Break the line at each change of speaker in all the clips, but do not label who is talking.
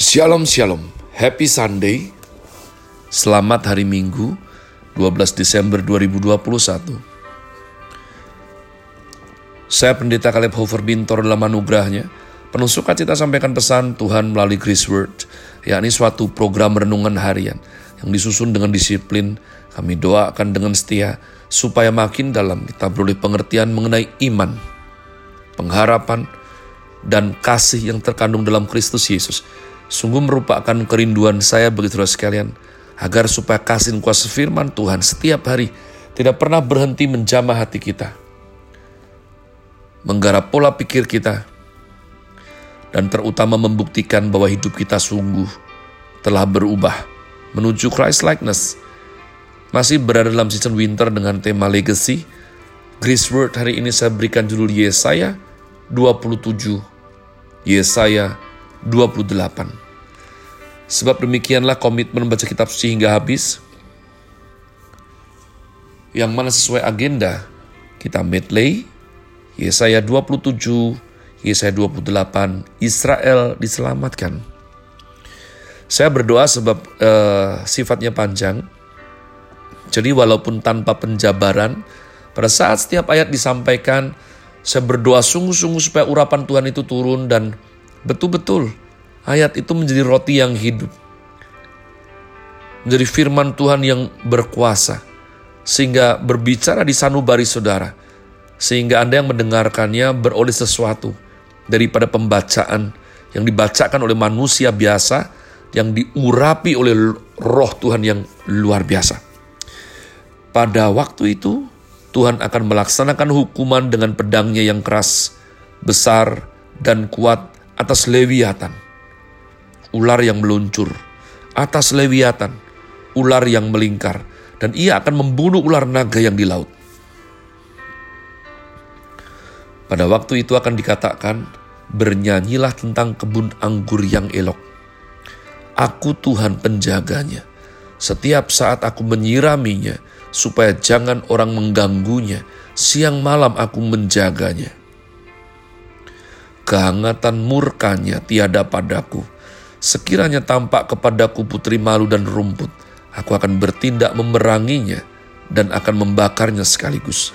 Shalom Shalom, Happy Sunday, selamat hari Minggu 12 Desember 2021. Saya Pendeta Caleb Hofer Bintor dalam anugerahnya, penuh sukacita sampaikan pesan Tuhan melalui Grace Word, yakni suatu program renungan harian yang disusun dengan disiplin, kami doakan dengan setia, supaya makin dalam kita beroleh pengertian mengenai iman, pengharapan, dan kasih yang terkandung dalam Kristus Yesus Sungguh merupakan kerinduan saya bagi saudara sekalian, agar supaya kasih kuasa firman Tuhan setiap hari tidak pernah berhenti menjamah hati kita, menggarap pola pikir kita, dan terutama membuktikan bahwa hidup kita sungguh telah berubah menuju Christ likeness. Masih berada dalam season winter dengan tema legacy. Grace Word hari ini saya berikan judul Yesaya 27. Yesaya 28. Sebab demikianlah komitmen membaca kitab suci hingga habis, yang mana sesuai agenda kita medley, Yesaya 27, Yesaya 28, Israel diselamatkan. Saya berdoa sebab uh, sifatnya panjang, jadi walaupun tanpa penjabaran, pada saat setiap ayat disampaikan, saya berdoa sungguh-sungguh supaya urapan Tuhan itu turun dan Betul-betul, ayat itu menjadi roti yang hidup. Menjadi firman Tuhan yang berkuasa. Sehingga berbicara di sanubari saudara. Sehingga Anda yang mendengarkannya beroleh sesuatu. Daripada pembacaan yang dibacakan oleh manusia biasa. Yang diurapi oleh roh Tuhan yang luar biasa. Pada waktu itu, Tuhan akan melaksanakan hukuman dengan pedangnya yang keras, besar, dan kuat atas Lewiatan, ular yang meluncur, atas Lewiatan, ular yang melingkar, dan ia akan membunuh ular naga yang di laut. Pada waktu itu akan dikatakan, bernyanyilah tentang kebun anggur yang elok. Aku Tuhan penjaganya. Setiap saat aku menyiraminya, supaya jangan orang mengganggunya. Siang malam aku menjaganya kehangatan murkanya tiada padaku. Sekiranya tampak kepadaku putri malu dan rumput, aku akan bertindak memeranginya dan akan membakarnya sekaligus.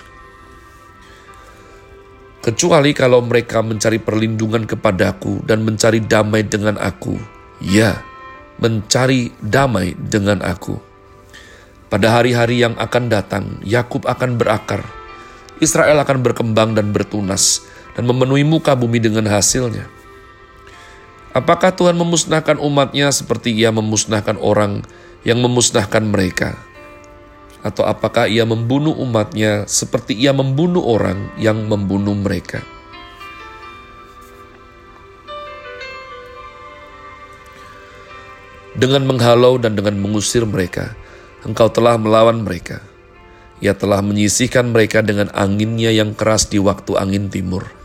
Kecuali kalau mereka mencari perlindungan kepadaku dan mencari damai dengan aku, ya, mencari damai dengan aku. Pada hari-hari yang akan datang, Yakub akan berakar, Israel akan berkembang dan bertunas, dan memenuhi muka bumi dengan hasilnya. Apakah Tuhan memusnahkan umatnya seperti ia memusnahkan orang yang memusnahkan mereka? Atau apakah ia membunuh umatnya seperti ia membunuh orang yang membunuh mereka? Dengan menghalau dan dengan mengusir mereka, engkau telah melawan mereka. Ia telah menyisihkan mereka dengan anginnya yang keras di waktu angin timur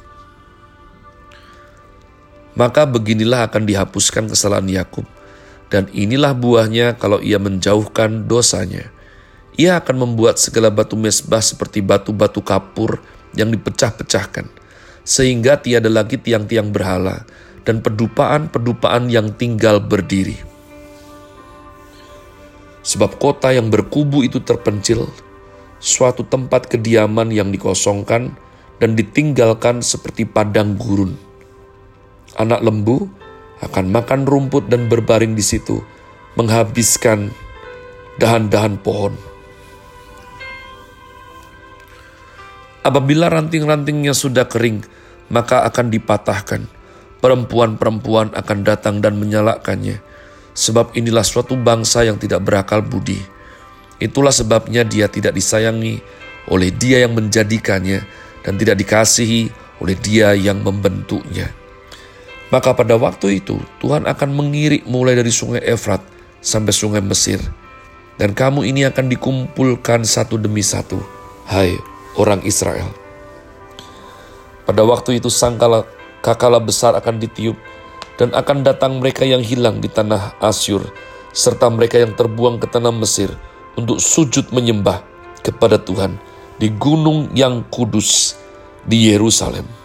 maka beginilah akan dihapuskan kesalahan Yakub. Dan inilah buahnya kalau ia menjauhkan dosanya. Ia akan membuat segala batu mesbah seperti batu-batu kapur yang dipecah-pecahkan, sehingga tiada lagi tiang-tiang berhala dan pedupaan-pedupaan yang tinggal berdiri. Sebab kota yang berkubu itu terpencil, suatu tempat kediaman yang dikosongkan dan ditinggalkan seperti padang gurun anak lembu akan makan rumput dan berbaring di situ, menghabiskan dahan-dahan pohon. Apabila ranting-rantingnya sudah kering, maka akan dipatahkan. Perempuan-perempuan akan datang dan menyalakannya, sebab inilah suatu bangsa yang tidak berakal budi. Itulah sebabnya dia tidak disayangi oleh dia yang menjadikannya dan tidak dikasihi oleh dia yang membentuknya. Maka pada waktu itu Tuhan akan mengirik mulai dari sungai Efrat sampai sungai Mesir. Dan kamu ini akan dikumpulkan satu demi satu, hai orang Israel. Pada waktu itu sangkala kakala besar akan ditiup, dan akan datang mereka yang hilang di tanah Asyur, serta mereka yang terbuang ke tanah Mesir untuk sujud menyembah kepada Tuhan di gunung yang kudus di Yerusalem.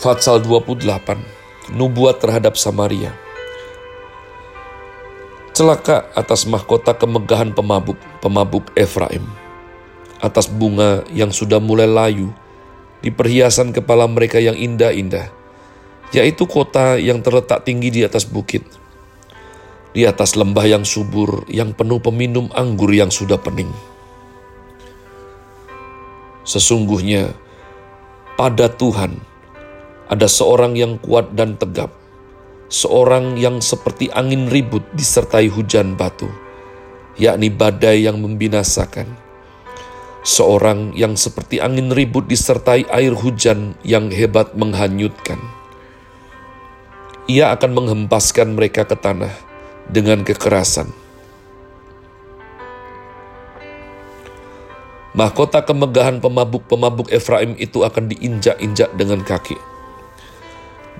Fatsal 28 Nubuat terhadap Samaria Celaka atas mahkota kemegahan pemabuk, pemabuk Efraim. Atas bunga yang sudah mulai layu, di perhiasan kepala mereka yang indah-indah, yaitu kota yang terletak tinggi di atas bukit. Di atas lembah yang subur, yang penuh peminum anggur yang sudah pening. Sesungguhnya, pada Tuhan ada seorang yang kuat dan tegap, seorang yang seperti angin ribut disertai hujan batu, yakni badai yang membinasakan. Seorang yang seperti angin ribut disertai air hujan yang hebat menghanyutkan. Ia akan menghempaskan mereka ke tanah dengan kekerasan. Mahkota kemegahan pemabuk-pemabuk Efraim itu akan diinjak-injak dengan kaki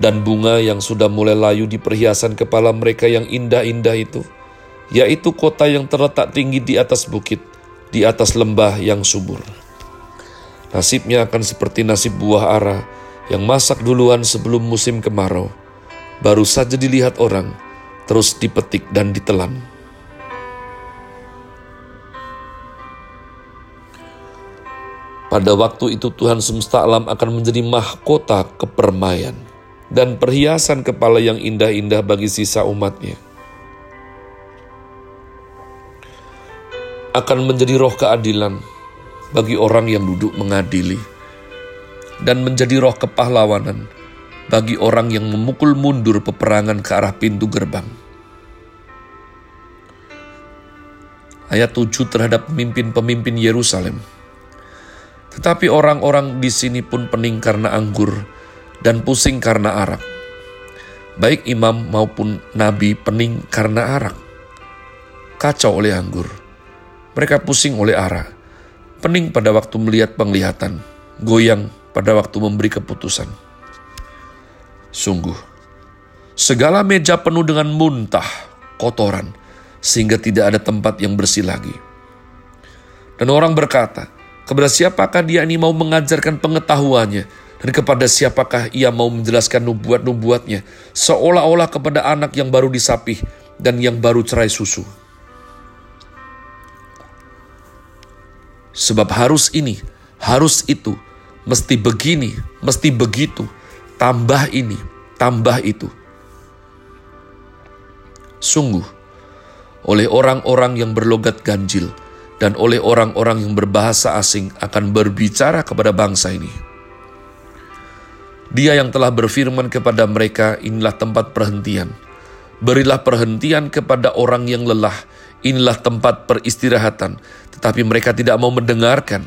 dan bunga yang sudah mulai layu di perhiasan kepala mereka yang indah-indah itu, yaitu kota yang terletak tinggi di atas bukit, di atas lembah yang subur. Nasibnya akan seperti nasib buah ara yang masak duluan sebelum musim kemarau, baru saja dilihat orang, terus dipetik dan ditelan. Pada waktu itu Tuhan semesta alam akan menjadi mahkota kepermaian dan perhiasan kepala yang indah-indah bagi sisa umatnya. Akan menjadi roh keadilan bagi orang yang duduk mengadili, dan menjadi roh kepahlawanan bagi orang yang memukul mundur peperangan ke arah pintu gerbang. Ayat 7 terhadap pemimpin-pemimpin Yerusalem. Tetapi orang-orang di sini pun pening karena anggur, dan pusing karena arak. Baik imam maupun nabi pening karena arak. Kacau oleh anggur. Mereka pusing oleh arak. Pening pada waktu melihat penglihatan. Goyang pada waktu memberi keputusan. Sungguh, segala meja penuh dengan muntah, kotoran, sehingga tidak ada tempat yang bersih lagi. Dan orang berkata, kepada siapakah dia ini mau mengajarkan pengetahuannya dan kepada siapakah ia mau menjelaskan nubuat-nubuatnya, seolah-olah kepada anak yang baru disapih dan yang baru cerai susu. Sebab harus ini, harus itu, mesti begini, mesti begitu, tambah ini, tambah itu. Sungguh, oleh orang-orang yang berlogat ganjil dan oleh orang-orang yang berbahasa asing akan berbicara kepada bangsa ini dia yang telah berfirman kepada mereka, inilah tempat perhentian. Berilah perhentian kepada orang yang lelah, inilah tempat peristirahatan. Tetapi mereka tidak mau mendengarkan.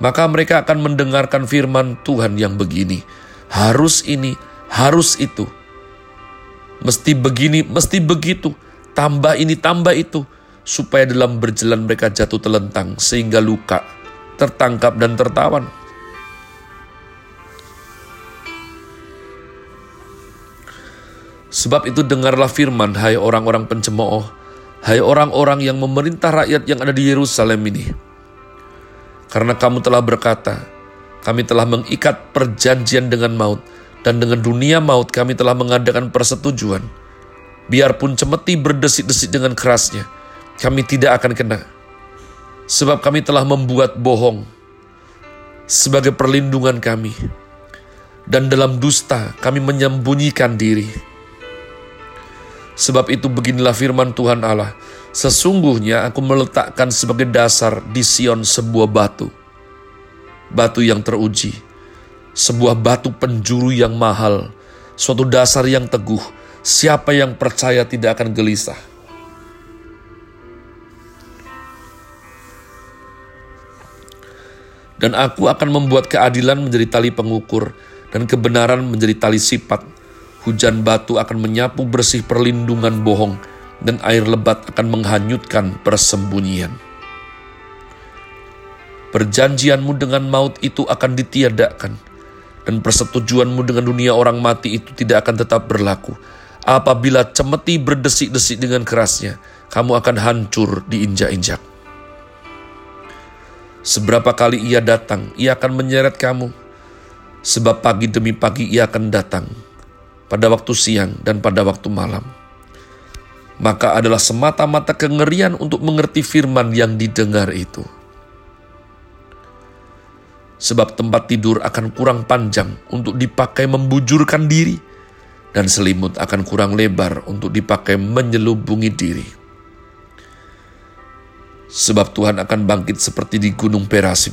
Maka mereka akan mendengarkan firman Tuhan yang begini. Harus ini, harus itu. Mesti begini, mesti begitu. Tambah ini, tambah itu. Supaya dalam berjalan mereka jatuh telentang sehingga luka tertangkap dan tertawan. Sebab itu dengarlah firman, hai orang-orang pencemooh, hai orang-orang yang memerintah rakyat yang ada di Yerusalem ini. Karena kamu telah berkata, kami telah mengikat perjanjian dengan maut, dan dengan dunia maut kami telah mengadakan persetujuan. Biarpun cemeti berdesit-desit dengan kerasnya, kami tidak akan kena sebab kami telah membuat bohong sebagai perlindungan kami, dan dalam dusta kami menyembunyikan diri. Sebab itu beginilah firman Tuhan Allah, sesungguhnya aku meletakkan sebagai dasar di Sion sebuah batu, batu yang teruji, sebuah batu penjuru yang mahal, suatu dasar yang teguh, siapa yang percaya tidak akan gelisah. Dan aku akan membuat keadilan menjadi tali pengukur dan kebenaran menjadi tali sifat. Hujan batu akan menyapu bersih perlindungan bohong dan air lebat akan menghanyutkan persembunyian. Perjanjianmu dengan maut itu akan ditiadakan dan persetujuanmu dengan dunia orang mati itu tidak akan tetap berlaku. Apabila cemeti berdesik-desik dengan kerasnya, kamu akan hancur diinjak-injak. Seberapa kali ia datang, ia akan menyeret kamu. Sebab pagi demi pagi ia akan datang, pada waktu siang dan pada waktu malam. Maka adalah semata-mata kengerian untuk mengerti firman yang didengar itu. Sebab tempat tidur akan kurang panjang untuk dipakai membujurkan diri, dan selimut akan kurang lebar untuk dipakai menyelubungi diri. Sebab Tuhan akan bangkit seperti di gunung Perasim.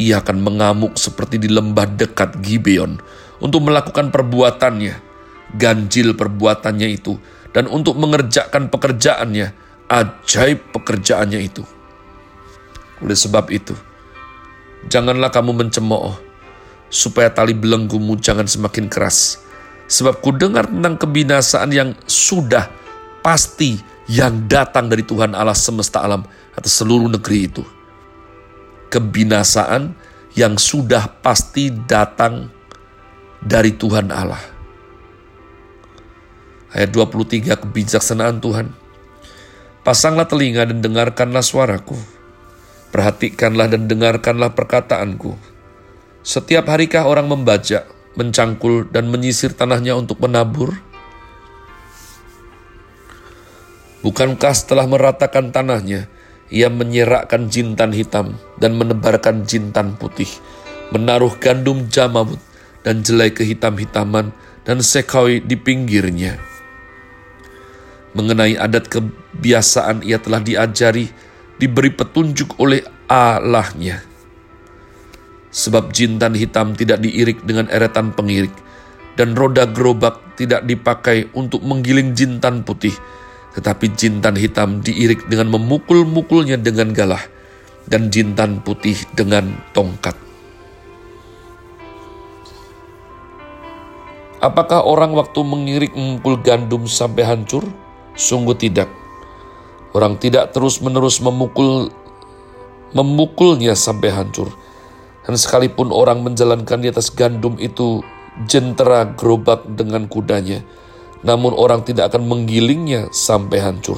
Ia akan mengamuk seperti di lembah dekat Gibeon untuk melakukan perbuatannya, ganjil perbuatannya itu, dan untuk mengerjakan pekerjaannya, ajaib pekerjaannya itu. Oleh sebab itu, janganlah kamu mencemooh, supaya tali belenggumu jangan semakin keras. Sebab ku dengar tentang kebinasaan yang sudah pasti yang datang dari Tuhan Allah semesta alam atas seluruh negeri itu. Kebinasaan yang sudah pasti datang dari Tuhan Allah. Ayat 23 kebijaksanaan Tuhan. Pasanglah telinga dan dengarkanlah suaraku. Perhatikanlah dan dengarkanlah perkataanku. Setiap harikah orang membajak, mencangkul, dan menyisir tanahnya untuk menabur? Bukankah setelah meratakan tanahnya, ia menyerakkan jintan hitam dan menebarkan jintan putih, menaruh gandum jamamut dan jelai kehitam-hitaman dan sekawi di pinggirnya. Mengenai adat kebiasaan ia telah diajari, diberi petunjuk oleh Allahnya. Sebab jintan hitam tidak diirik dengan eretan pengirik, dan roda gerobak tidak dipakai untuk menggiling jintan putih, tetapi jintan hitam diirik dengan memukul-mukulnya dengan galah, dan jintan putih dengan tongkat. Apakah orang waktu mengirik memukul gandum sampai hancur? Sungguh tidak. Orang tidak terus-menerus memukul memukulnya sampai hancur. Dan sekalipun orang menjalankan di atas gandum itu jentera gerobak dengan kudanya, namun orang tidak akan menggilingnya sampai hancur.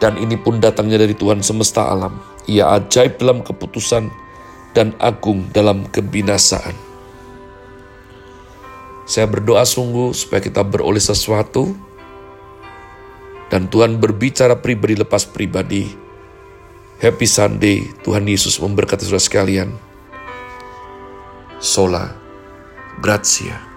Dan ini pun datangnya dari Tuhan semesta alam. Ia ajaib dalam keputusan dan agung dalam kebinasaan. Saya berdoa sungguh supaya kita beroleh sesuatu dan Tuhan berbicara pribadi lepas pribadi. Happy Sunday, Tuhan Yesus memberkati saudara sekalian. Sola, grazie.